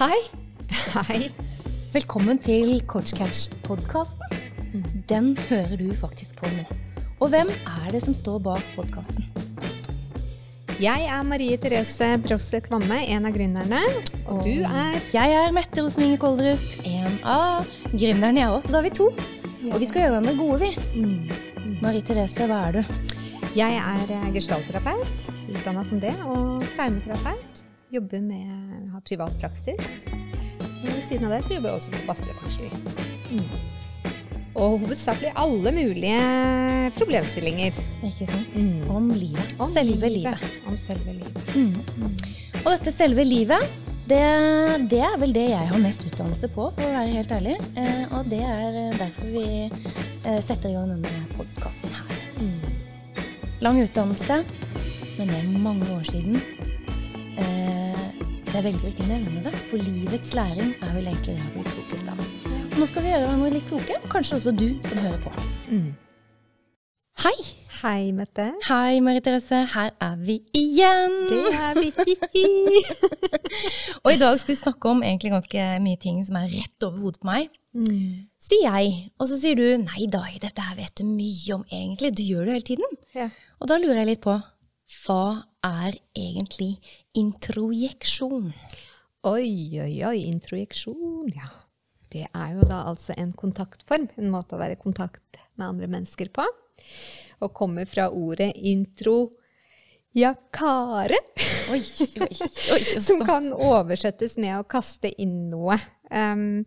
Hei. Hei. Velkommen til Coachcatch-podkasten. Den hører du faktisk på nå. Og hvem er det som står bak podkasten? Jeg er Marie Therese Brosle Kvamme, en av gründerne. Og du er Jeg er Mette Rosenvinge Kolderup, en av gründerne jeg også. Da er vi to. Og vi skal gjøre hverandre gode, vi. Marie Therese, hva er du? Jeg er gestalterapeut, utdanna som det, og traumeterapeut. Jobber med har privat praksis. Og ved siden av det så jobber jeg også på Bastøy Mm. Og hovedsakelig alle mulige problemstillinger. Ikke sant? Mm. Om livet. Om selve livet. Om selve livet. Og dette selve livet, det, det er vel det jeg har mest utdannelse på, for å være helt ærlig. Eh, og det er derfor vi eh, setter i gang denne podkasten her. Lang utdannelse, men det er mange år siden. Eh, jeg velger å ikke nevne det, for livets læring er vel egentlig det jeg har blitt klokest av. Nå skal vi gjøre hverandre litt kloke, kanskje også du som hører på. Mm. Hei! Hei, Mette. Hei, Marit Therese. Her er vi igjen. Det er vi. Og i dag skal vi snakke om egentlig ganske mye ting som er rett over hodet på meg. Mm. Sier jeg, og så sier du nei da, dette her vet du mye om egentlig. Du gjør det hele tiden. Ja. Og da lurer jeg litt på hva er egentlig introjeksjon? Oi, oi, oi, introjeksjon, ja. Det er jo da altså en kontaktform, en måte å være i kontakt med andre mennesker på. Og kommer fra ordet introjakare, Oi, oi, oi. som kan oversettes med å kaste inn noe. Um,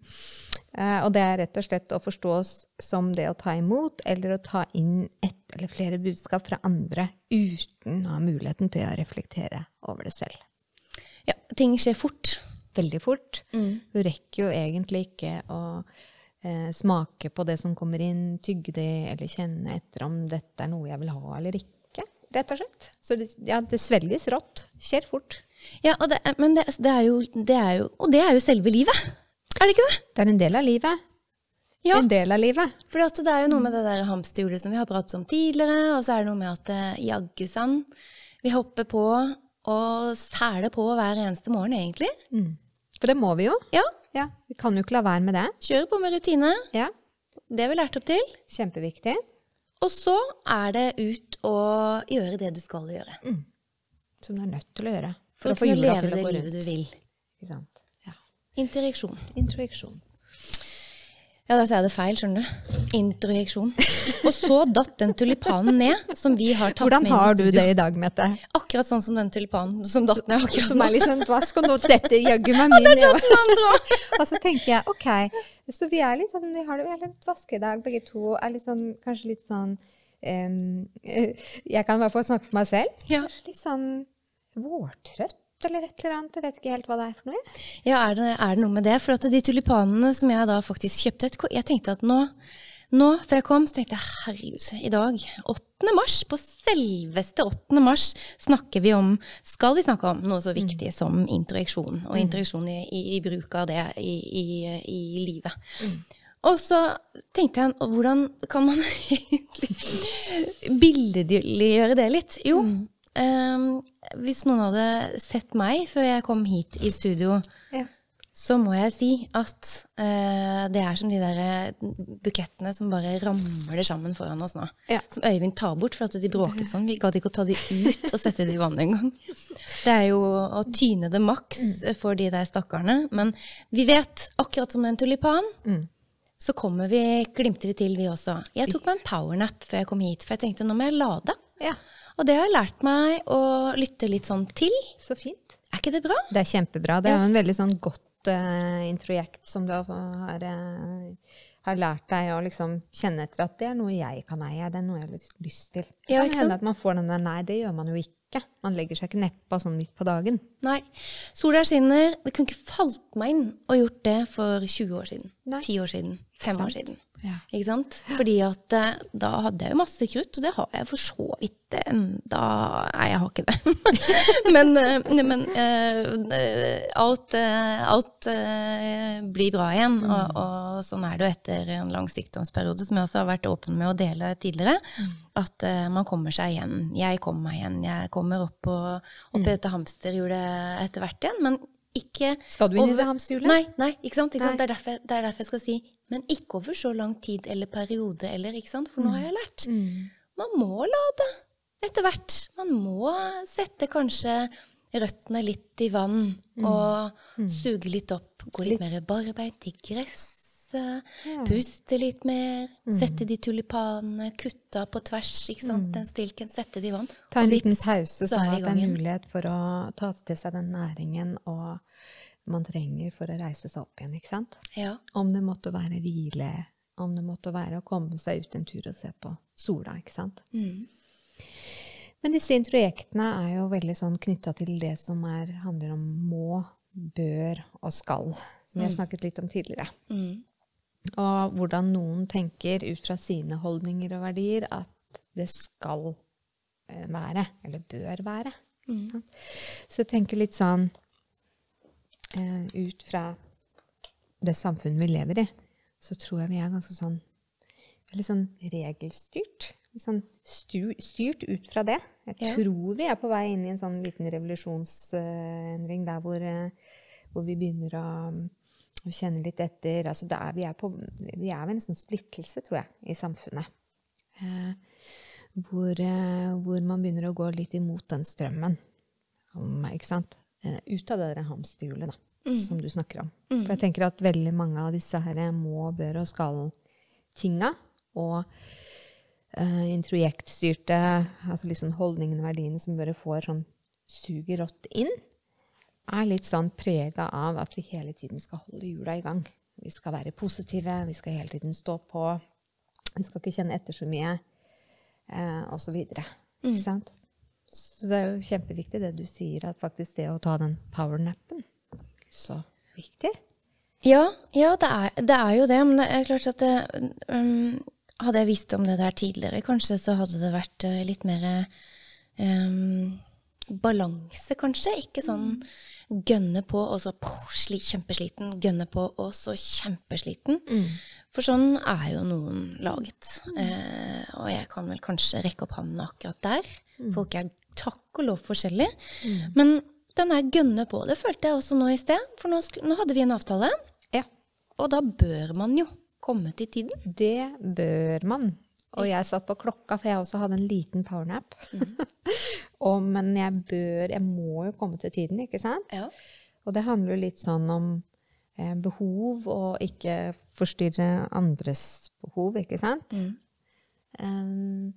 og det er rett og slett å forstås som det å ta imot eller å ta inn ett eller flere budskap fra andre uten å ha muligheten til å reflektere over det selv. Ja, ting skjer fort. veldig fort. Mm. Du rekker jo egentlig ikke å eh, smake på det som kommer inn, tygge det, eller kjenne etter om dette er noe jeg vil ha eller ikke, rett og slett. Så det, ja, det svelges rått. Skjer fort. Ja, og det, men det, det, er jo, det er jo Og det er jo selve livet. Er det ikke det? Det er en del av livet. Ja. En del av livet. For det er jo noe med det der hamsterhjulet som vi har pratet om tidligere, og så er det noe med at eh, jaggu sann, vi hopper på og sæler på hver eneste morgen, egentlig. For det må vi jo. Ja, Ja, Vi kan jo ikke la være med det. Kjøre på med rutine. Ja, Det har vi lært opp til. Kjempeviktig. Og så er det ut og gjøre det du skal gjøre. Som du er nødt til å gjøre. For, å få leve til å livet du vil. Ikke sant? Ja. Interjeksjon. Ja, da sa jeg det feil, skjønner du. Introjeksjon. Og så datt den tulipanen ned, som vi har tatt Hvordan med i har du det i dag, Mette? Akkurat sånn som den tulipanen som datt ned akkurat Som nå. er litt sånn dvask, og nå detter jaggu meg min i Og så tenker jeg, ok, så vi er litt sånn, vi har det vi er litt dvaske i dag, begge to. Er litt sånn, kanskje litt sånn eh, Jeg kan i hvert fall snakke for meg selv. Ja. Kanskje litt sånn vårtrøtt eller et eller annet. Jeg vet ikke helt hva det er for noe. Ja, er det, er det noe med det? For at de tulipanene som jeg da faktisk kjøpte Jeg tenkte at nå, nå før jeg kom, så tenkte jeg herregud, i dag, 8. mars, på selveste 8. mars, snakker vi om Skal vi snakke om noe så viktig som introjeksjon, og introjeksjon i, i, i bruk av det i, i, i livet. Og så tenkte jeg, hvordan kan man egentlig billedliggjøre det litt? Jo, ehm, hvis noen hadde sett meg før jeg kom hit i studio, Ja. så må jeg si at uh, det er som de der eh, bukettene som bare ramler sammen foran oss nå. Ja. Som Øyvind tar bort for at de bråket sånn. Vi gadd ikke å ta de ut og sette de i vannet engang. Det er jo å tyne det maks for de der stakkarene. Men vi vet, akkurat som en tulipan, så kommer vi, glimter vi til, vi også. Jeg tok meg en powernap før jeg kom hit, for jeg tenkte nå må jeg lade. Ja, Og det har jeg lært meg å lytte litt sånn til. så fint. Er ikke det bra? Det er kjempebra. Det er jo en veldig sånn godt uh, introjekt som du har, har, eh, har lært deg å liksom kjenne etter at det er noe jeg kan eie, det er noe jeg har lyst- til. Det Ja, kan hende at man får den der nei, det gjør man jo ikke. Man legger seg ikke nedpå sånn midt på dagen. Nei. Sola skinner. Det kunne ikke falt meg inn å gjort det for 20 år siden. Nei. 10 år siden. 5 år siden. Ja. Ikke sant? Fordi at eh, da hadde jeg jo masse krutt, og det har jeg for så vidt enda Nei, jeg har ikke det. men eh, men eh, alt, alt blir bra igjen, og, og sånn er det jo etter en lang sykdomsperiode, som jeg også har vært åpen med å dele tidligere. At eh, man kommer seg igjen. Jeg kommer meg igjen. Jeg kommer opp, på, opp i dette hamsterhjulet etter hvert igjen. Men ikke Skal du inn i det hamsterhjulet? Nei, nei, ikke sant? Ikke sant? Det, er derfor, det er derfor jeg skal si men ikke over så lang tid eller periode, eller, ikke sant? For nå har jeg lært. Mm. Man må lade etter hvert. Man må sette kanskje røttene litt i vann Mm. og suge litt opp. Gå litt mer barbeint i gresset. Ja. Mm. Puste litt mer. Sette de tulipanene. Kutta på tvers, ikke sant. Den stilken. Sette de i vann. Ta en liten pause, så sånn at det er mulighet for å ta til seg den næringen og man trenger for å reise seg opp igjen, ikke sant? Ja. Om det måtte være hvile, om det måtte være å komme seg ut en tur og se på sola, ikke sant? Mm. Men disse introjektene er jo veldig sånn knytta til det som er, handler om må, bør og skal, som vi har snakket litt om tidligere. Mm. Og hvordan noen tenker ut fra sine holdninger og verdier at det skal eh, være, eller bør være. Mm. Så jeg tenker litt sånn ut fra det samfunnet vi lever i, så tror jeg vi er ganske sånn veldig sånn regelstyrt. Sånn styrt ut fra det. Jeg Ja. tror vi er på vei inn i en sånn liten revolusjonsendring der hvor, eh, hvor vi begynner å, å kjenne litt etter. Altså det er, vi, er på, vi er ved en sånn splittelse, tror jeg, i samfunnet. Eh, hvor, eh, hvor man begynner å gå litt imot den strømmen. Om, ikke sant? Eh, ut av det der hamsterhjulet, da, Mm. som du snakker om. For jeg tenker at veldig mange av disse her må, bør og skal-tinga, og uh, introjektstyrte altså liksom holdningene og verdiene som bare får sånn suger rått inn, er litt sånn prega av at vi hele tiden skal holde hjula i gang. Vi skal være positive, vi skal hele tiden stå på, vi skal ikke kjenne etter så mye, eh, og så videre. Ikke sant? Så det er jo kjempeviktig det du sier, at faktisk det å ta den powernappen, så viktig. Ja, ja det, er, det er jo det. Men det er klart at det, um, Hadde jeg visst om det der tidligere, kanskje, så hadde det vært eh, litt mer um, balanse, kanskje. Ikke sånn gønne på, og så poh, sli, kjempesliten. Gønne på, og så kjempesliten. For sånn er jo noen laget. Eh, og jeg kan vel kanskje rekke opp hånden akkurat der. Folk er takk og lov forskjellige. Men den er gønne på. Det følte jeg også nå i sted. For nå, nå hadde vi en avtale, Ja, og da bør man jo komme til tiden. det bør man. Og jeg satt på klokka, for jeg også hadde en liten powernap. og, men jeg bør, jeg må jo komme til tiden, ikke sant? Ja. Og det handler jo litt sånn om eh, behov, og ikke forstyrre andres behov, ikke sant? Mm. Um,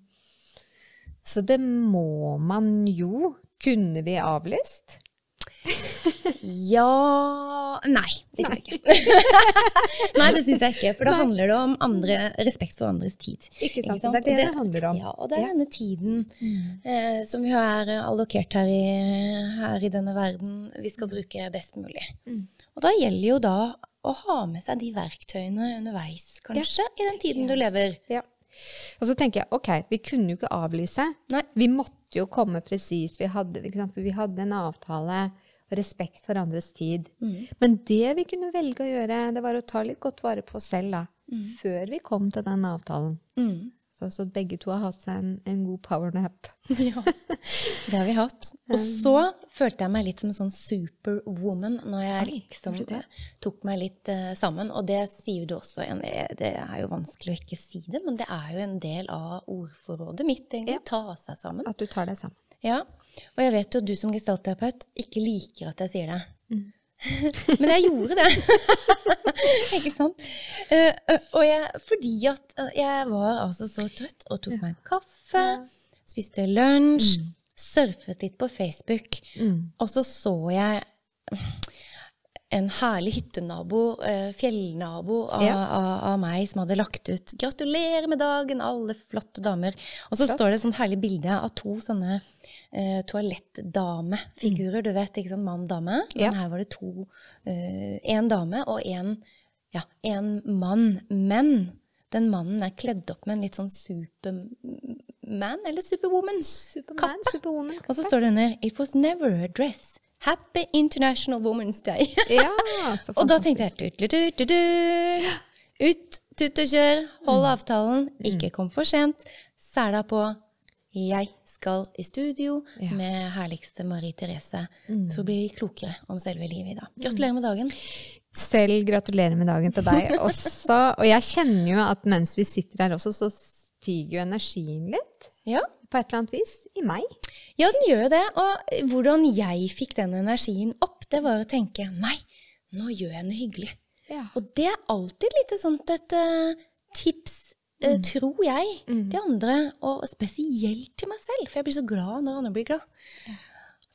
så det må man jo. Kunne vi avlyst? Ja Nei, det kan jeg ikke. Nei, det syns jeg ikke. For da handler det om andre, respekt for andres tid. Ikke sant? sant? Det er det Og det handler om. Ja, og det er Ja. denne tiden eh, som vi har allokert her i, her i denne verden, vi skal bruke best mulig. Mm. Og da gjelder jo da å ha med seg de verktøyene underveis, kanskje, i den tiden du lever. Ja. Og så tenker jeg, ok, vi kunne jo ikke avlyse. Nei. Vi måtte jo komme presist. Vi hadde. For vi hadde en avtale respekt for andres tid. Mm. Men det vi kunne velge å gjøre, det var å ta litt godt vare på oss selv, da. Mm. Før vi kom til den avtalen. Mm. Så, så begge to har hatt seg en, en god powernap. Ja, det har vi hatt. Og så følte jeg meg litt som en sånn superwoman når jeg liksom tok meg litt uh, sammen. Og det sier du også, en- det er jo vanskelig å ikke si det, men det er jo en del av ordforrådet mitt, egentlig. Ja. Ta seg sammen. At du tar deg sammen. Ja, og jeg vet jo du som gestaltterapeut ikke liker at jeg sier det. Mm. Men jeg gjorde det. ikke sant? Eh, og jeg, fordi at eh, jeg var altså så trøtt og tok meg en kaffe, spiste lunsj, surfet litt på Facebook, Mm. og så så jeg en herlig hyttenabo, eh, fjellnabo av, Ja. av, av meg som hadde lagt ut 'Gratulerer med dagen, alle flotte damer'. Og så Klart. står det et sånt herlig bilde av to sånne eh, toalettdamefigurer. Du vet, ikke sant, mann-dame. Men her var det to. Én dame og en ja, en mann. Men den mannen er kledd opp med en litt sånn superman, eller superwoman. Superman, superwoman. Og så står det under 'It was never a dress'. Happy International Women's Day. Ja, så og da tenkte jeg tut, tut, tut, tut. Ut, tut og kjør, hold avtalen, ikke kom for sent. Sæla på. Jeg skal i studio Ja. med herligste Marie Therese Mm. for å bli klokere om selve livet i dag. Gratulerer med dagen. Selv gratulerer med dagen til deg også. Og jeg kjenner jo at mens vi sitter her også, så stiger jo energien litt. Ja. På et eller annet vis. I meg. ja, den gjør jo det. Og hvordan jeg fikk den energien opp, det var å tenke nei, nå gjør jeg noe hyggelig. Ja. Og det er alltid litt sånt et uh, tips, eh, tror jeg, til andre, og spesielt til meg selv, for jeg blir så glad når andre blir glad.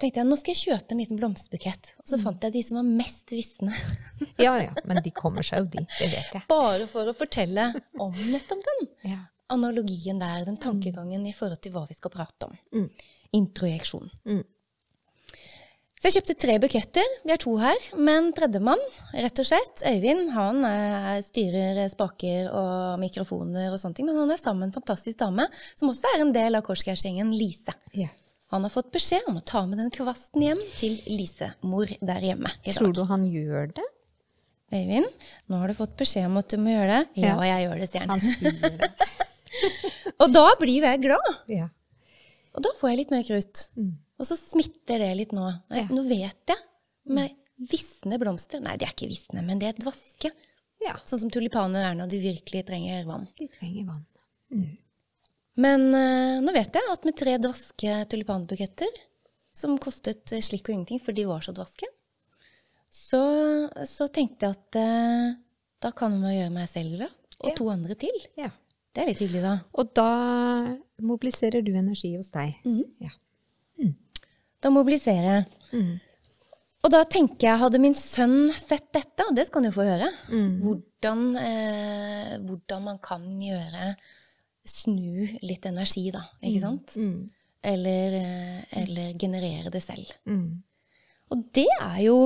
tenkte jeg, nå skal jeg kjøpe en liten blomsterbukett. Og så fant jeg de som var mest visne. ja, ja. Men de kommer seg jo dit. Det vet jeg. Bare for å fortelle om nettopp den Ja. Analogien der, den tankegangen i forhold til hva vi skal prate om. Mm. Introjeksjon. Mm. Så jeg kjøpte tre buketter. Vi er to her. Men tredjemann, rett og slett, Øyvind, han er, styrer spaker og mikrofoner og sånne ting. Men han er sammen med en fantastisk dame, som også er en del av Korsgeirsgjengen, Lise. Ja. Han har fått beskjed om å ta med den kvasten hjem til Lise-mor der hjemme i dag. Tror du han gjør det? Øyvind, nå har du fått beskjed om at du må gjøre det. Ja, jeg gjør det, sier han. Han sier det. Og da blir jo jeg glad. Ja. Og da får jeg litt mer krutt. Mm. Og så smitter det litt nå. Nei, Ja. Nå vet jeg. Med visne blomster Nei, de er ikke visne, men det er dvaske. ja. Sånn som tulipaner er når de virkelig trenger vann. De trenger vann. Men uh, nå vet jeg at med tre dvaske tulipanbuketter, som kostet eh, slikk og ingenting, for de var så dvaske, så, så tenkte jeg at uh, da kan man gjøre meg selv glad. Og Ja. to andre til. Ja. Det er litt hyggelig, da. Og da mobiliserer du energi hos deg. Ja. Da mobiliserer jeg. Mm. Og da tenker jeg, hadde min sønn sett dette, og det skal han jo få høre, Mm. hvordan, eh, hvordan man kan gjøre Snu litt energi, da. Ikke sant? Mm. Eller, eh, eller generere det selv. Mm. Og det er jo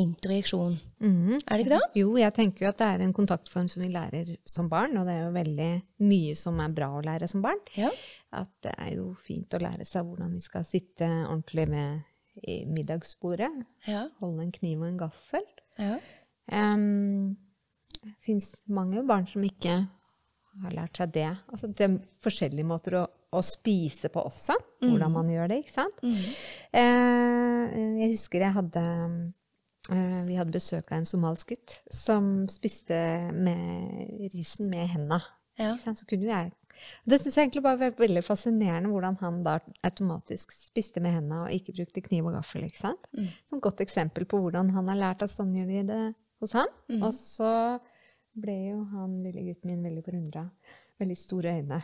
introjeksjon. Mm. Er det ikke det? Jo, jeg tenker jo at det er en kontaktform som vi lærer som barn, og det er jo veldig mye som er bra å lære som barn. Ja. At det er jo fint å lære seg hvordan vi skal sitte ordentlig med middagsbordet. Ja. Holde en kniv og en gaffel. ja. Um, det fins mange barn som ikke har lært seg det. Altså det er forskjellige måter å, å spise på også. Hvordan man gjør det, ikke sant. Eh, jeg husker jeg hadde Vi hadde besøk av en somalisk gutt som spiste med risen med henda. Ja. Så kunne jeg det syns jeg egentlig bare var veldig fascinerende hvordan han da automatisk spiste med hendene og ikke brukte kniv og gaffel. ikke sant? Mm. Et godt eksempel på hvordan han har lært at sånn gjør de det hos han. Mm. Og så ble jo han lille gutten min veldig forundra. Veldig store øyne.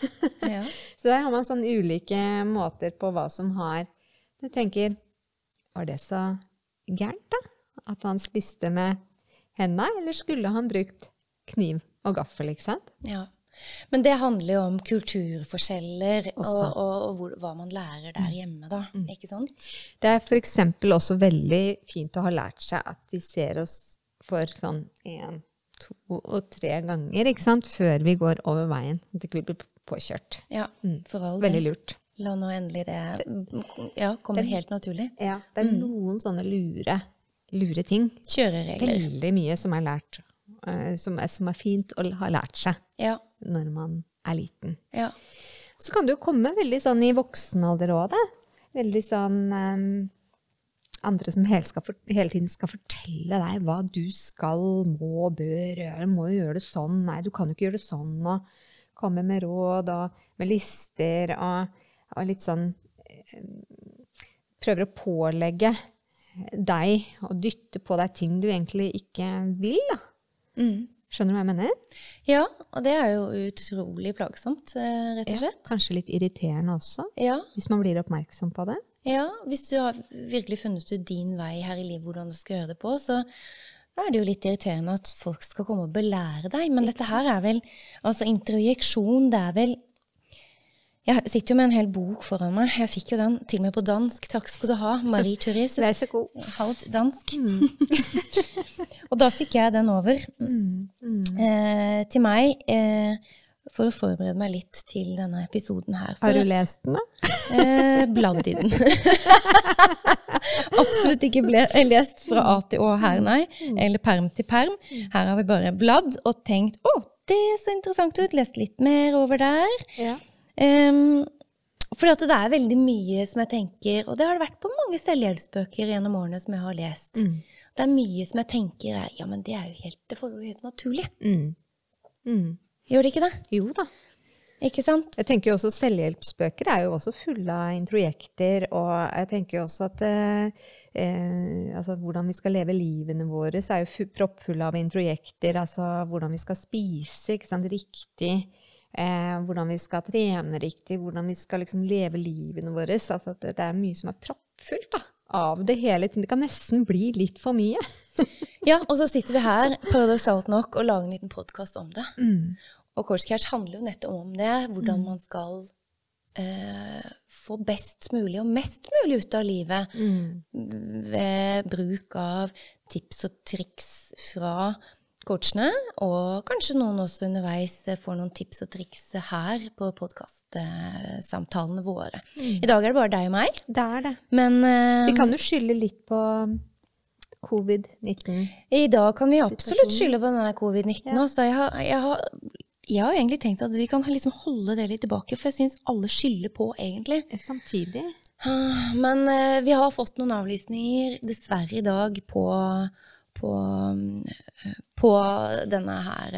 ja. så der har man sånn ulike måter på hva som har Jeg tenker, var det så gærent, da? At han spiste med hendene, eller skulle han brukt kniv og gaffel, ikke sant? ja. Men det handler jo om kulturforskjeller og, og, og hvor, hva man lærer der hjemme, da. Ikke sant? Det er f.eks. også veldig fint å ha lært seg at vi ser oss for sånn én, to og tre ganger ikke sant? før vi går over veien. At ikke vi blir påkjørt. Ja, Mm. for all Veldig lurt. La nå endelig det ja, komme helt naturlig. Ja, det er noen sånne lure, lure ting. Kjøreregler. Veldig mye som er lært, eh, som er, som er fint å ha lært seg Ja. når man er liten. ja. Så kan du jo komme veldig sånn i voksen alder òg, da. Veldig sånn um, Andre som hele, skal hele tiden skal fortelle deg hva du skal, må, bør gjøre. Må jo gjøre det sånn. Nei, du kan jo ikke gjøre det sånn. Og komme med råd og med lister og, og litt sånn eh, Prøver å pålegge deg og dytte på deg ting du egentlig ikke vil, da. Mm. Skjønner du hva jeg mener? ja, og det er jo utrolig plagsomt, eh, rett og slett. Kanskje litt irriterende også, Ja, hvis man blir oppmerksom på det. ja, hvis du har virkelig funnet ut din vei her i livet, hvordan du skal gjøre det på, så er det jo litt irriterende at folk skal komme og belære deg. Men dette her er vel Altså, introjeksjon, det er vel Jeg sitter jo med en hel bok foran meg. Jeg fikk jo den til og med på dansk. Takk skal du ha, Marie Therese. Vær så god. Halvt dansk. og da fikk jeg den over eh, til meg eh, for å forberede meg litt til denne episoden her. For Har du lest den, da? Eh, bladd i den. Absolutt ikke ble, lest fra A til Å her, nei. Eller perm til perm. Her har vi bare bladd og tenkt å, det så interessant ut. Lest litt mer over der. Ja. Em, Fordi at det er veldig mye som jeg tenker, og det har det vært på mange selvhjelpsbøker gjennom årene som jeg har lest. Mm. Det er mye som jeg tenker er ja, men det er jo helt, det jo helt naturlig. Mm. Mm. Gjør det ikke det? Jo da. Ikke sant? Jeg tenker jo også Selvhjelpsbøker er jo også fulle av introjekter, og jeg tenker jo også at eh, eh, altså hvordan vi skal leve livene våre, så er jo fu- proppfulle av introjekter. Altså hvordan vi skal spise ikke sant, riktig, eh, hvordan vi skal trene riktig, hvordan vi skal liksom leve livene våre. Så altså, at det, det er mye som er proppfullt da, av det hele tiden. Det kan nesten bli litt for mye. Ja, og så sitter vi her, paradoksalt nok, og lager en liten podkast om det. Og Course Catch handler jo nettopp om det, hvordan man skal eh, få best mulig og mest mulig ut av livet ved bruk av tips og triks fra coachene, og kanskje noen også underveis får noen tips og triks her på podkastsamtalene våre. I dag er det bare deg og meg, Det er det. men uh, Vi kan jo skylde litt på covid-19. I dag kan vi absolutt skylde på denne covid-19. Ja. Altså, jeg, har, jeg, har, jeg har egentlig tenkt at vi kan liksom holde det litt tilbake, for jeg syns alle skylder på, egentlig. Samtidig. Ah, Men uh, vi har fått noen avlysninger, dessverre, i dag på, på, mm, på denne her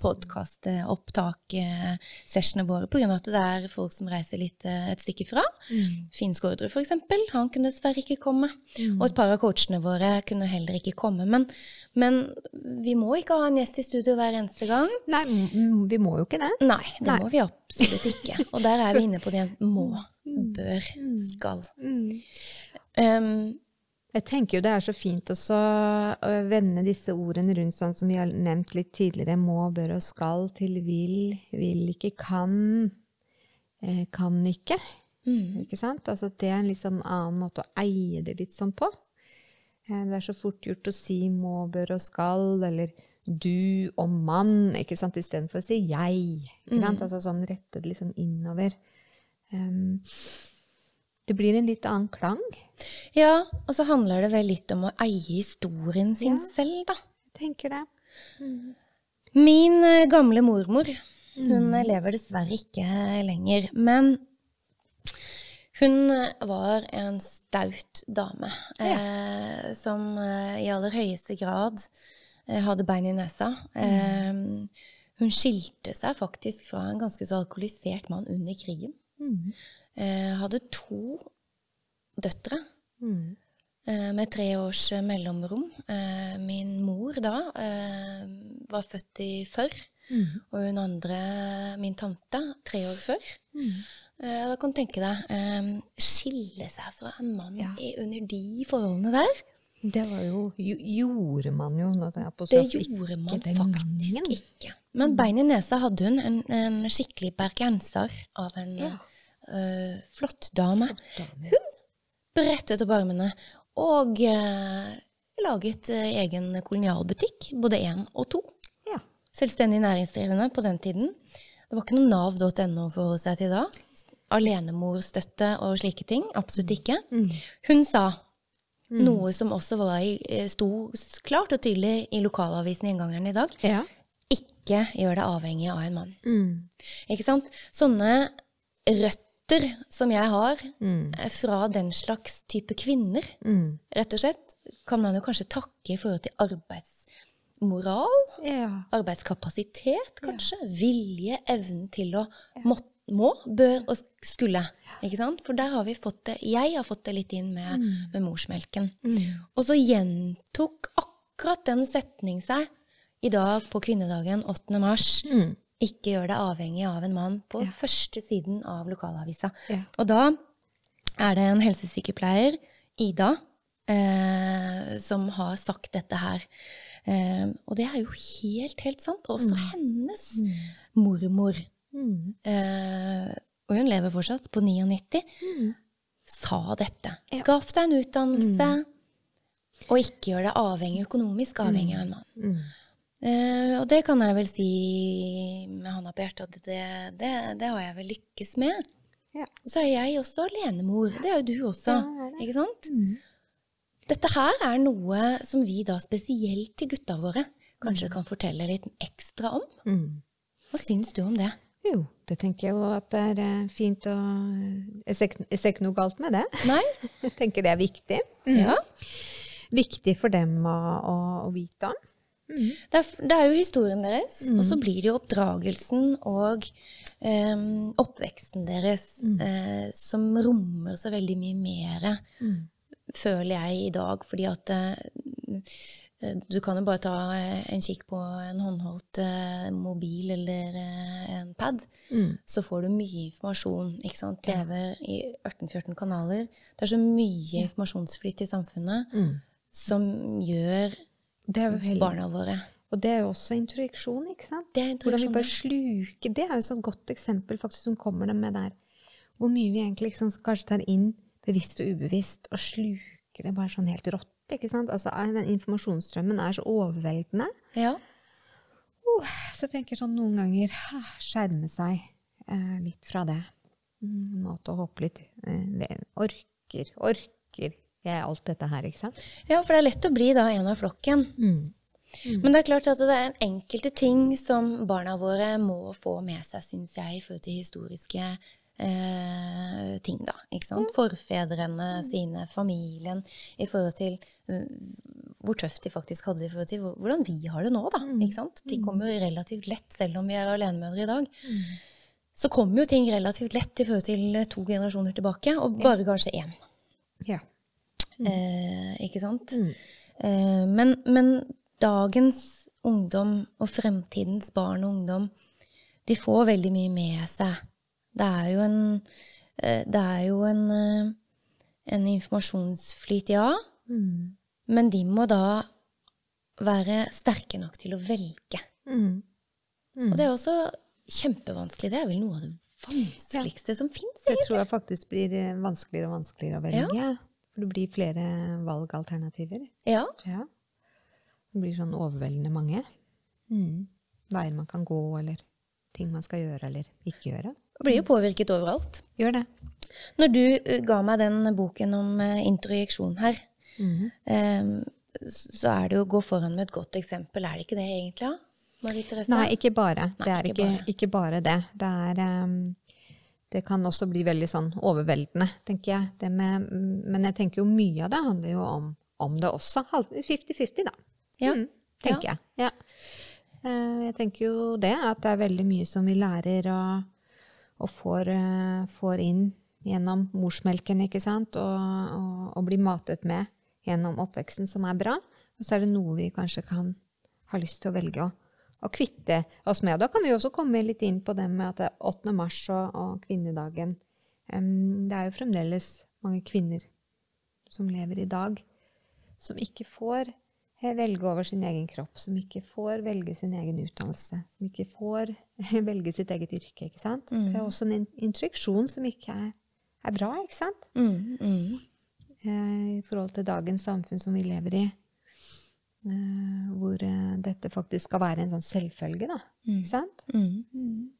Podcasten. podkastopptak-sessionene våre, av at det er folk som reiser litt eh, et stykke fra. Finn Skårdrud, for eksempel, han kunne dessverre ikke komme. Og et par av coachene våre kunne heller ikke komme. Men, men vi må ikke ha en gjest i studio hver eneste gang. Nei, mm, vi må jo ikke det. Nei, det Nei. må vi absolutt ikke. Og der er vi inne på det igjen. Må, bør, skal. Um, Jeg tenker jo det er så fint også å vende disse ordene rundt sånn som vi har nevnt litt tidligere. Må, bør og skal til vil, vil ikke, kan, eh, kan ikke. mm, Ikke sant? Altså det er en litt sånn annen måte å eie det litt sånn på. Eh, Det er så fort gjort å si må, bør og skal, eller du og mann, ikke sant, istedenfor å si jeg. Ikke sant? Altså sånn rette det litt sånn innover. Um, det blir en litt annen klang. ja, og så handler det vel litt om å eie historien sin Ja. selv, da. Jeg tenker det. Min eh, gamle mormor, hun mm. lever dessverre ikke lenger, men hun eh, var en staut dame eh, som eh, i aller høyeste grad eh, hadde bein i nesa. Eh, hun skilte seg faktisk fra en ganske så alkoholisert mann under krigen. Eh, hadde to døtre Mm. eh, med tre års eh, mellomrom. Min mor da var født i førr, og hun andre, min tante, tre år før. Mm. da kan du tenke deg skille seg fra en mann Ja. i, under de forholdene der. Det var jo, jo Gjorde man jo når det er på Det gjorde man ikke faktisk gangen. ikke. Men bein i nesa hadde hun, en, en skikkelig bergenser av en Ja. Eh, flott dame. Dame. brettet opp armene og uh, laget eh, egen kolonialbutikk, både én og to. Ja. Selvstendig næringsdrivende på den tiden. Det var ikke noe nav.no forholde seg til da. Alenemorstøtte og slike ting. Absolutt ikke. Hun sa noe som også var i, sto klart og tydelig i lokalavisen i Inngangeren i dag. Ja. Ikke gjør deg avhengig av en mann. Mm. Ikke sant? Sånne røtter som jeg har Mm. eh, fra den slags type kvinner, Mm. rett og slett, kan man jo kanskje takke i forhold til arbeidsmoral, Ja. arbeidskapasitet kanskje, vilje, evnen til å må, må, bør og skulle. Ikke sant? For der har vi fått det, jeg har fått det litt inn med, med morsmelken. Mm. Og så gjentok akkurat den setning seg i dag på kvinnedagen 8. mars. Mm. Ikke gjør deg avhengig av en mann på første siden av lokalavisa. Ja. Og da er det en helsesykepleier, Ida, eh, som har sagt dette her. Eh, og det er jo helt, helt sant. Og også hennes mormor, Mm. eh, og hun lever fortsatt, på 99, Mm. sa dette. Ja. Skaff deg en utdannelse, og ikke gjør deg avhengig, økonomisk avhengig av en mann. Mm. Eh, og det kan jeg vel si med hånda på hjertet at det, det, det har jeg vel lykkes med. Ja. Og så er jeg også alenemor. Det er jo du også. Ja, det. Ikke sant? Mm. Dette her er noe som vi da spesielt til gutta våre kanskje kan fortelle litt ekstra om. Mm. Hva syns du om det? Jo, det tenker jeg jo at det er eh, fint å jeg ser ikke noe galt med det. Nei? Jeg tenker det er viktig. Ja. Viktig for dem å, å, å vite om. Det er, det er jo historien deres, og så blir det jo oppdragelsen og em, oppveksten deres eh, som rommer så veldig mye mer, føler jeg i dag. Fordi at eh, du kan jo bare ta eh, en kikk på en håndholdt eh, mobil eller eh, en pad, så får du mye informasjon. TV i 18-14 kanaler. Det er så mye informasjonsflyt i samfunnet som gjør Det er heller- barna våre Og det er jo også introjeksjon, ikke sant? Det er Hvordan vi bare sluker Det er jo et sånt godt eksempel faktisk som kommer det med der. Hvor mye vi egentlig liksom kanskje tar inn bevisst og ubevisst, og sluker det bare sånn helt rått. ikke sant? Altså, Den informasjonsstrømmen er så overveldende. Ja. Så jeg tenker sånn noen ganger ah, skjerme seg eh, litt fra det. Mm, måte å håpe litt eh, Orker, orker jeg alt dette her, ikke sant? ja, for det er lett å bli da en av flokken. Men det er klart at det er en enkelte ting som barna våre må få med seg, syns jeg, i forhold til historiske eh, ting, da. Ikke sant? Forfedrene sine, familien, i forhold til eh, hvor tøft de faktisk hadde det i forhold til hvordan vi har det nå, da. Ikke sant? De kommer jo relativt lett, selv om vi er alenemødre i dag. Så kommer jo ting relativt lett i forhold til to generasjoner tilbake, og bare kanskje én. Ja. Eh, ikke sant? Eh, men, men dagens ungdom og fremtidens barn og ungdom, de får veldig mye med seg. Det er jo en, eh, det er jo en, eh, en informasjonsflyt, ja. Men de må da være sterke nok til å velge. Mm. Og det er også kjempevanskelig. Det er vel noe av det vanskeligste som fins. Det tror jeg faktisk blir eh, vanskeligere og vanskeligere å velge. For det blir flere valgalternativer. Ja. Ja. Det blir sånn overveldende mange. Mm. Veier man kan gå, eller ting man skal gjøre eller ikke gjøre. Det blir jo påvirket overalt. Gjør det. Når du eh, ga meg den boken om interjeksjon introjeksjon her, mm eh, så er det jo å gå foran med et godt eksempel. Er det ikke det egentlig? Marie Therese? Nei, ikke bare. Nei, det er ikke ikke, bare. ikke bare det. Det er ehm, Det kan også bli veldig sånn overveldende, tenker jeg. Det med, men jeg tenker jo mye av det handler jo om, om det også. 50-50, da. Ja. Mm, tenker jeg. Ja. Eh, Jeg tenker jo det, at det er veldig mye som vi lærer og, og får, eh, får inn gjennom morsmelken, ikke sant, og, og, og blir matet med gjennom oppveksten, som er bra. Og så er det noe vi kanskje kan ha lyst til å velge å, å kvitte oss med. Og da kan vi også komme litt inn på det med at det er 8. mars og, og kvinnedagen. um, det er jo fremdeles mange kvinner som lever i dag, som ikke får eh, velge over sin egen kropp, som ikke får velge sin egen utdannelse, som ikke får velge sitt eget yrke. ikke sant? Det er også en instruksjon som ikke er, er bra, ikke sant? Mm, mm. Uh, I forhold til dagens samfunn som vi lever i, eh, hvor eh, dette faktisk skal være en sånn selvfølge, da. Ikke sant? Mm.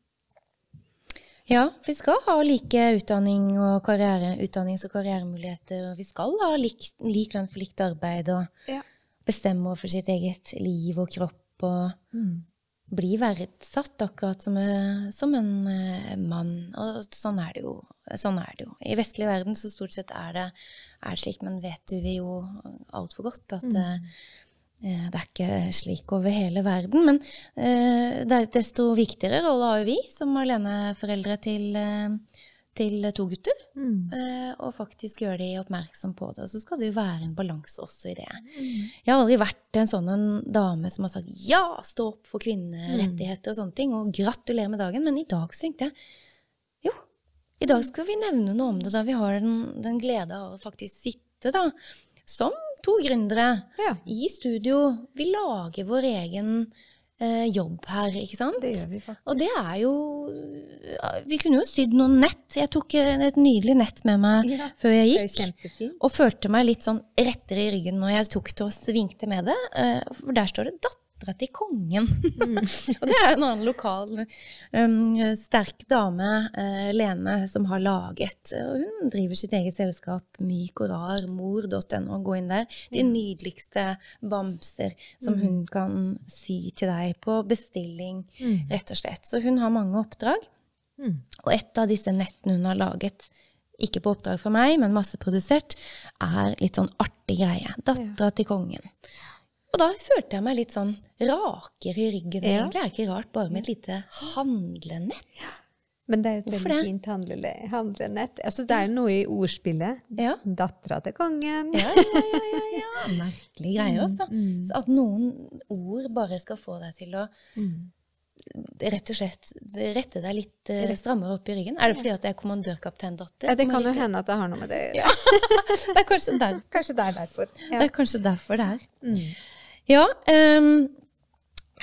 Ja, vi skal ha like utdanning og karriere, utdannings- og karrieremuligheter. Og vi skal ha lik, lik lønn for likt arbeid og Ja. bestemme over sitt eget liv og kropp. Og bli verdsatt akkurat som, eh, som en uh, mann. Og sånn er, det jo, sånn er det jo. I vestlig verden så stort sett er det, er det slik, men vet du vi jo altfor godt at eh, Eh, Det er ikke slik over hele verden, men eh, det er desto viktigere rolle har jo vi som aleneforeldre til, eh, til to gutter. Mm. Og faktisk gjøre de oppmerksom på det. Og så skal det jo være en balanse også i det. Jeg har aldri vært en sånn en dame som har sagt ja, stå opp for kvinnerettigheter og sånne ting, og gratulerer med dagen. Men i dag så tenkte jeg jo, i dag skal vi nevne noe om det, da vi har den, den glede av å faktisk sitte da, som to gründere Ja. i studio. Vi lager vår egen eh, jobb her, ikke sant? Det gjør vi faktisk. Og det er jo Vi kunne jo sydd noen nett. Jeg tok eh, et nydelig nett med meg Ja, før jeg Det gikk. Og følte meg litt sånn rettere i ryggen når jeg tok til og svingte med det. eh, For der står det dattera til kongen. og det er en annen lokal um, sterk dame, uh, Lene, som har laget og Hun driver sitt eget selskap, Myk og rar, mor.no. Gå inn der. De nydeligste bamser som hun kan sy til deg på bestilling, rett og slett. Så hun har mange oppdrag. Og et av disse nettene hun har laget, ikke på oppdrag fra meg, men masseprodusert, er litt sånn artig greie. Dattera til kongen. Og da følte jeg meg litt sånn rakere i ryggen. Ja. Egentlig er det ikke rart, bare med et lite handlenett. Men det er jo et Hvorfor veldig det? fint handle, handlenett. Altså, det er jo noe i ordspillet. Ja. Dattera til kongen. Ja, ja, ja, ja, ja. Merkelige greier, altså. Mm. Så at noen ord bare skal få deg til å rett og slett rette deg litt uh, strammere opp i ryggen. Er det fordi at jeg er kommandørkapteindatter? Ja, det kan jo hende at det har noe med det å gjøre. Det er kanskje der. Kanskje det er derfor. Det er kanskje derfor det er. Mm. Ja, um,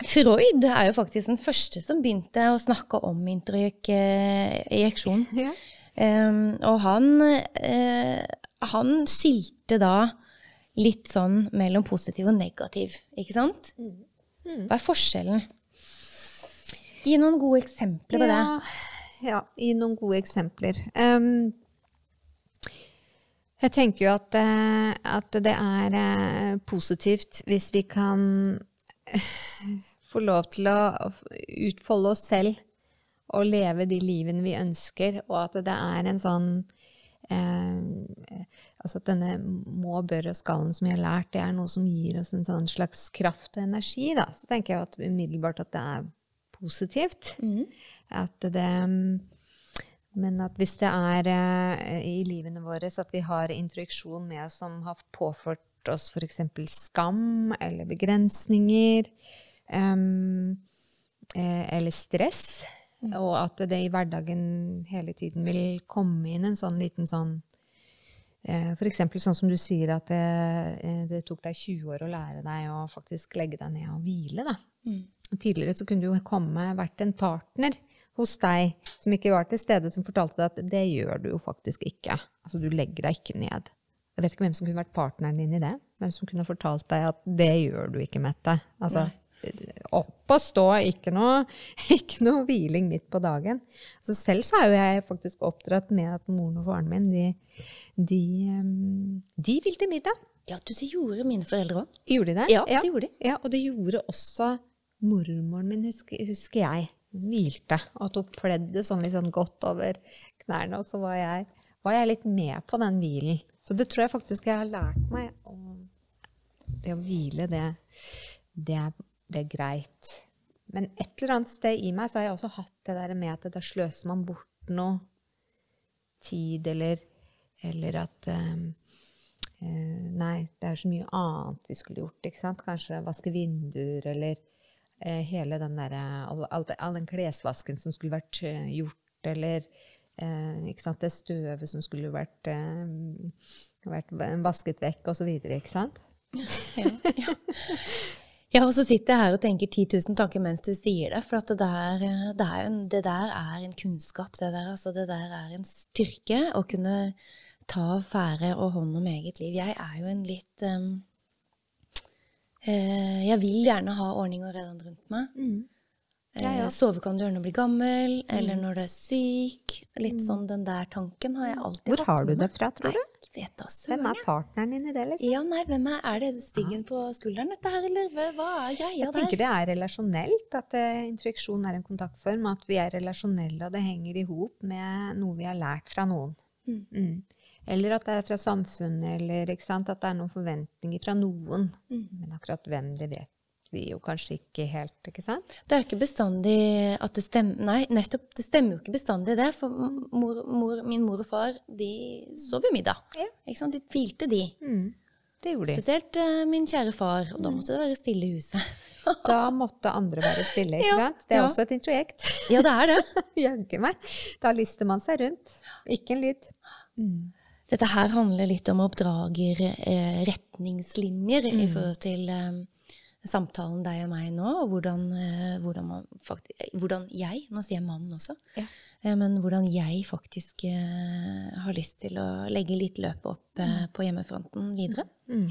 Freud er jo faktisk den første som begynte å snakke om injeksjon. Ja. Um, og han, uh, han skilte da litt sånn mellom positiv og negativ, ikke sant? Hva er forskjellen? Gi noen gode eksempler på det. Ja, ja, gi noen gode eksempler. Ehm, jeg tenker jo at, eh, at det er eh, positivt hvis vi kan få lov til å utfolde oss selv og leve de livene vi ønsker, og at det er en sånn eh, Altså at denne må, bør og skallen som vi har lært, det er noe som gir oss en sånn slags kraft og energi. Da. Så tenker jeg at umiddelbart at det er positivt. Mm. At det Men at hvis det er eh, i livene våre så at vi har introduksjon med oss som har påført oss f.eks. skam eller begrensninger, um, eh, eller stress, og at det i hverdagen hele tiden vil komme inn en sånn liten sånn eh, eksempel sånn som du sier at det, eh, det tok deg 20 år å lære deg å faktisk legge deg ned og hvile. da. Mm. Tidligere så kunne du jo komme vært en partner hos deg som ikke var til stede, som fortalte deg at det gjør du jo faktisk ikke. Altså du legger deg ikke ned. Jeg vet ikke hvem som kunne vært partneren din i det. Hvem som kunne fortalt deg at det gjør du ikke, Mette. Altså, opp og stå, ikke noe, ikke noe hviling midt på dagen. Altså selv så er jo jeg faktisk oppdratt med at moren og faren min, de, de, de vil til middag. Ja, du, det gjorde mine foreldre òg. Gjorde de det? Ja, det gjorde de. Ja, og det gjorde også mormoren min, husker, husker jeg. Hun hvilte og tok pleddet sånn litt sånn godt over knærne, og så var jeg, var jeg litt med på den hvilen. Så det tror jeg faktisk jeg har lært meg. Det å hvile, det, det, det er greit. Men et eller annet sted i meg så har jeg også hatt det der med at da sløser man bort noe tid, eller, eller at um, nei, det er så mye annet vi skulle gjort. ikke sant? Kanskje vaske vinduer, eller hele den der, all, all, all den klesvasken som skulle vært eh, gjort, eller eh, det støvet som skulle vært, eh, vært vasket vekk, videre, ikke sant? Ja, ja. ja, og så sitter jeg her og tenker 10 000 tanker mens du sier det. For det der, eh, det, en, det der er en kunnskap. Det der, altså, det der er en styrke å kunne ta affære og hånd om eget liv. Jeg er jo en litt um, eh, Jeg vil gjerne ha ordning og redan rundt meg. Ja, ja. Eh, sove kan du gjøre når du blir gammel, eller når du er syk. Litt sånn den der tanken har jeg alltid Hvor har du det fra, tror du? Jeg vet da Hvem er partneren din i det, liksom? Ja, nei, hvem er, er det styggen på skulderen, dette her, eller hva, er greia Jeg der? tenker det er relasjonelt, at uh, introduksjon er en kontaktform. At vi er relasjonelle, og det henger i hop med noe vi har lært fra noen. Mm. Eller at det er fra samfunnet, eller sant? at det er noen forventninger fra noen. Mm. Men akkurat hvem, det vet vi jo kanskje ikke helt, ikke sant? Det er ikke bestandig at det stemmer Nei, nettopp. Det stemmer jo ikke bestandig det. For mor, mor, min mor og far, de sov jo middag. Ja. Ikke sant? De hvilte, de. Mm. Det gjorde de. Spesielt uh, min kjære far. Og da måtte det være stille i huset. Da måtte andre være stille, ikke Ja, sant? Det er ja. også et introjekt. Ja, det er det. Jaggu meg. Da lister man seg rundt. Ikke en lyd. Mm. Dette her handler litt om oppdrager, eh, retningslinjer i Mm. forhold til eh, samtalen deg og meg nå, og hvordan, eh, hvordan, man faktisk, hvordan jeg, nå sier jeg mannen også, Ja. eh, men hvordan jeg faktisk eh, har lyst til å legge litt løpet opp eh, på hjemmefronten videre. Mm.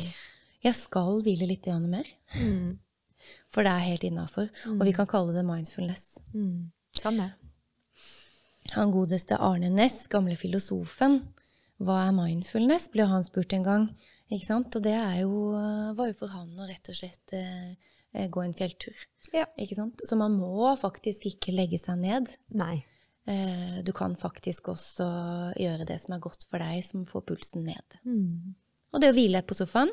Jeg skal hvile litt mer. Mm. For det er helt innafor. Og vi kan kalle det mindfulness. Mm. Kan det. Han godeste Arne Næss, gamle filosofen, hva er mindfulness, ble han spurt en gang. Ikke sant? Og det er jo, var jo for han å rett og slett eh, eh, gå en fjelltur. Ja. Ikke sant? Så man må faktisk ikke legge seg ned. Nei. Eh, du kan faktisk også gjøre det som er godt for deg, som får pulsen ned. Mm. Og det å hvile på sofaen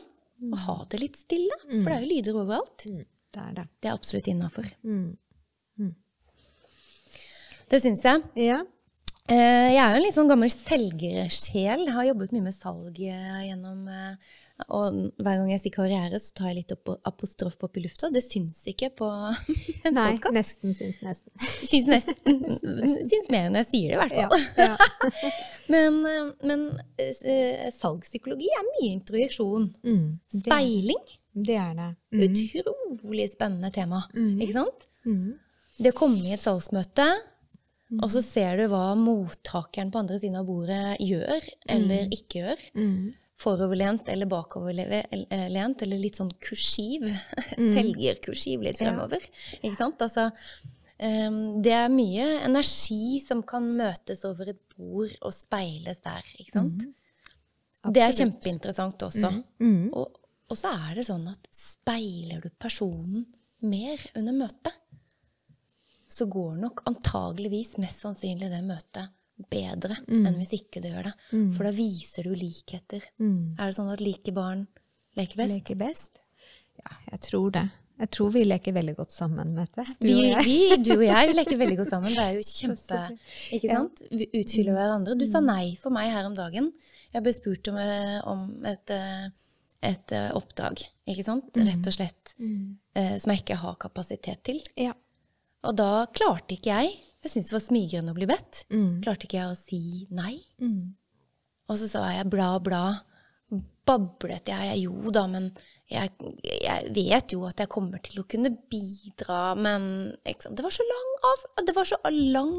og ha det litt stille, for det er jo lyder overalt, Mm. Det er det. det er absolutt innafor. Mm. Det syns jeg. Ja. Eh, Jeg er jo en litt sånn gammel selgersjel. Har jobbet mye med salg eh, gjennom eh, Og hver gang jeg sier karriere, så tar jeg litt opp apostrof opp i lufta. Det syns ikke på en Nei, podcast. nesten syns nesten. Syns nesten Syns mer enn jeg sier det, i hvert fall. ja. Men, eh, men eh, salgspsykologi er mye introjeksjon. Mm. Speiling. det er det. Mm. Utrolig spennende tema. Mm. Ikke sant? Mm. Det å komme i et salgsmøte, og så ser du hva mottakeren på andre siden av bordet gjør eller ikke gjør. Mm. Foroverlent eller bakoverlent, eller litt sånn kursiv. Selgerkursiv litt Ja. fremover. Ikke sant? Altså, um, det er mye energi som kan møtes over et bord og speiles der. Ikke sant? Det er kjempeinteressant også. Mm. Og, og så er det sånn at speiler du personen mer under møtet, så går nok antageligvis mest sannsynlig det møtet bedre enn hvis ikke du gjør det. For da viser du likheter. Mm. Er det sånn at like barn leker best? Leker best? Ja, jeg tror det. Jeg tror vi leker veldig godt sammen, Mette. Du Vi, og jeg. vi, du og jeg, vi leker veldig godt sammen. Det er jo kjempe Ikke sant? Vi utfyller hverandre. Du sa nei for meg her om dagen. Jeg ble spurt om, eh, om et, eh, et eh, oppdrag, ikke sant? Rett og slett. Mm. Som jeg ikke har kapasitet til. Ja. Og da klarte ikke jeg Jeg syntes det var smigrende å bli bedt. Mm. Klarte ikke jeg å si nei. Mm. Og så sa jeg bla, bla. Bablet jeg? jeg jo da, men jeg, jeg vet jo at jeg kommer til å kunne bidra, men? Det var så lang av Det var så lang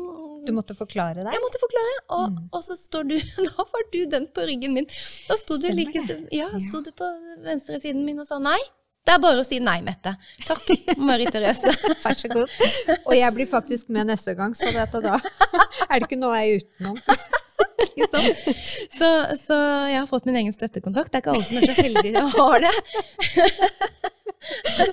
Du måtte forklare deg? Jeg måtte forklare, og, og så står du Da var du den på ryggen min. Da sto du, like, ja, sto du på venstresiden min og sa nei. Det er bare å si nei, Mette. Takk, Marie Therese. Vær så god. Og jeg blir faktisk med neste gang, så dette da er det ikke noe jeg er utenom. Ikke sant? Så, så jeg har fått min egen støttekontakt. Det er ikke alle som er så heldige å ha det. Det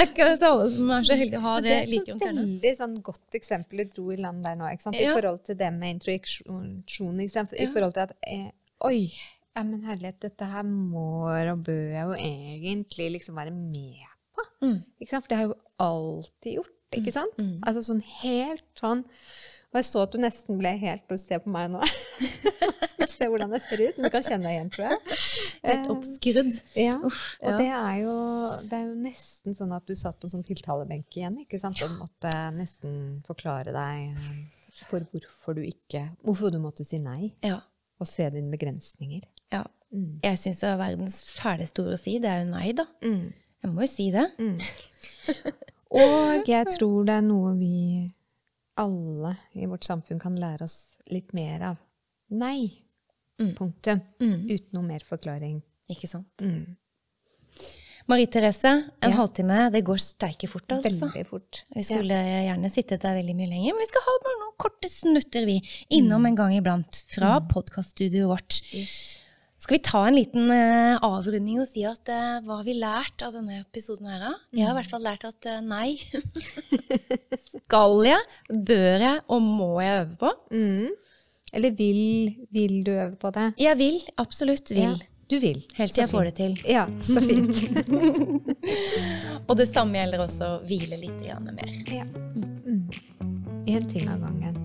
er ikke alle som er så heldige å ha det det er et veldig sånn godt eksempel du dro i land der nå, i forhold til det med introjeksjon. I forhold til at eh, Oi, ja, men herlighet, dette her må og bør jeg jo egentlig liksom være med på. Mm. Ikke sant? For det har jeg jo alltid gjort, ikke sant? Mm. Altså sånn helt sånn Og jeg så at du nesten ble helt Du ser på meg nå. Skal se hvordan jeg ser ut. Men du kan kjenne deg igjen, tror jeg. Helt Eh, oppskrudd. ja. Uff, Og ja. det er, jo, det er jo nesten sånn at du satt på en sånn tiltalebenk igjen, ikke sant? Og måtte nesten forklare deg eh, for hvorfor du ikke Hvorfor du måtte si nei, Ja. Og se dine begrensninger. ja. Mm. Jeg syns er verdens fæleste ord å si. Det er jo nei, da. Mm. Jeg må jo si det. Mm. Og jeg tror det er noe vi alle i vårt samfunn kan lære oss litt mer av. Nei. Mm. Punktum. Mm. Uten noe mer forklaring. Ikke sant. Mm. Marie Therese, en Ja. halvtime, det går steike fort, altså. Veldig fort. Vi skulle gjerne sittet der veldig mye lenger, men vi skal ha bare noen korte snutter, vi. Innom en gang iblant. Fra podkaststudioet vårt. Yes. Skal vi ta en liten uh, avrunding og si at uh, hva har vi lært av denne episoden her, da? Jeg har i hvert fall lært at uh, nei. Skal jeg, bør jeg og må jeg øve på? Mm. Eller vil, vil du øve på det? Jeg vil. Absolutt vil. Ja, du vil. Helt til jeg får det til. Ja, så fint. og det samme gjelder også å hvile litt igjen mer. Ja. Mm. En ting av gangen.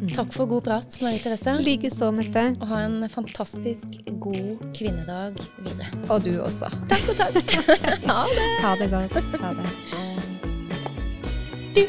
Mm. Takk for god prat, Marie Therese. Likeså, Mette. Og ha en fantastisk god kvinnedag videre. Og du også. Takk og takk. ha det. Ha det godt. Ha det. Du,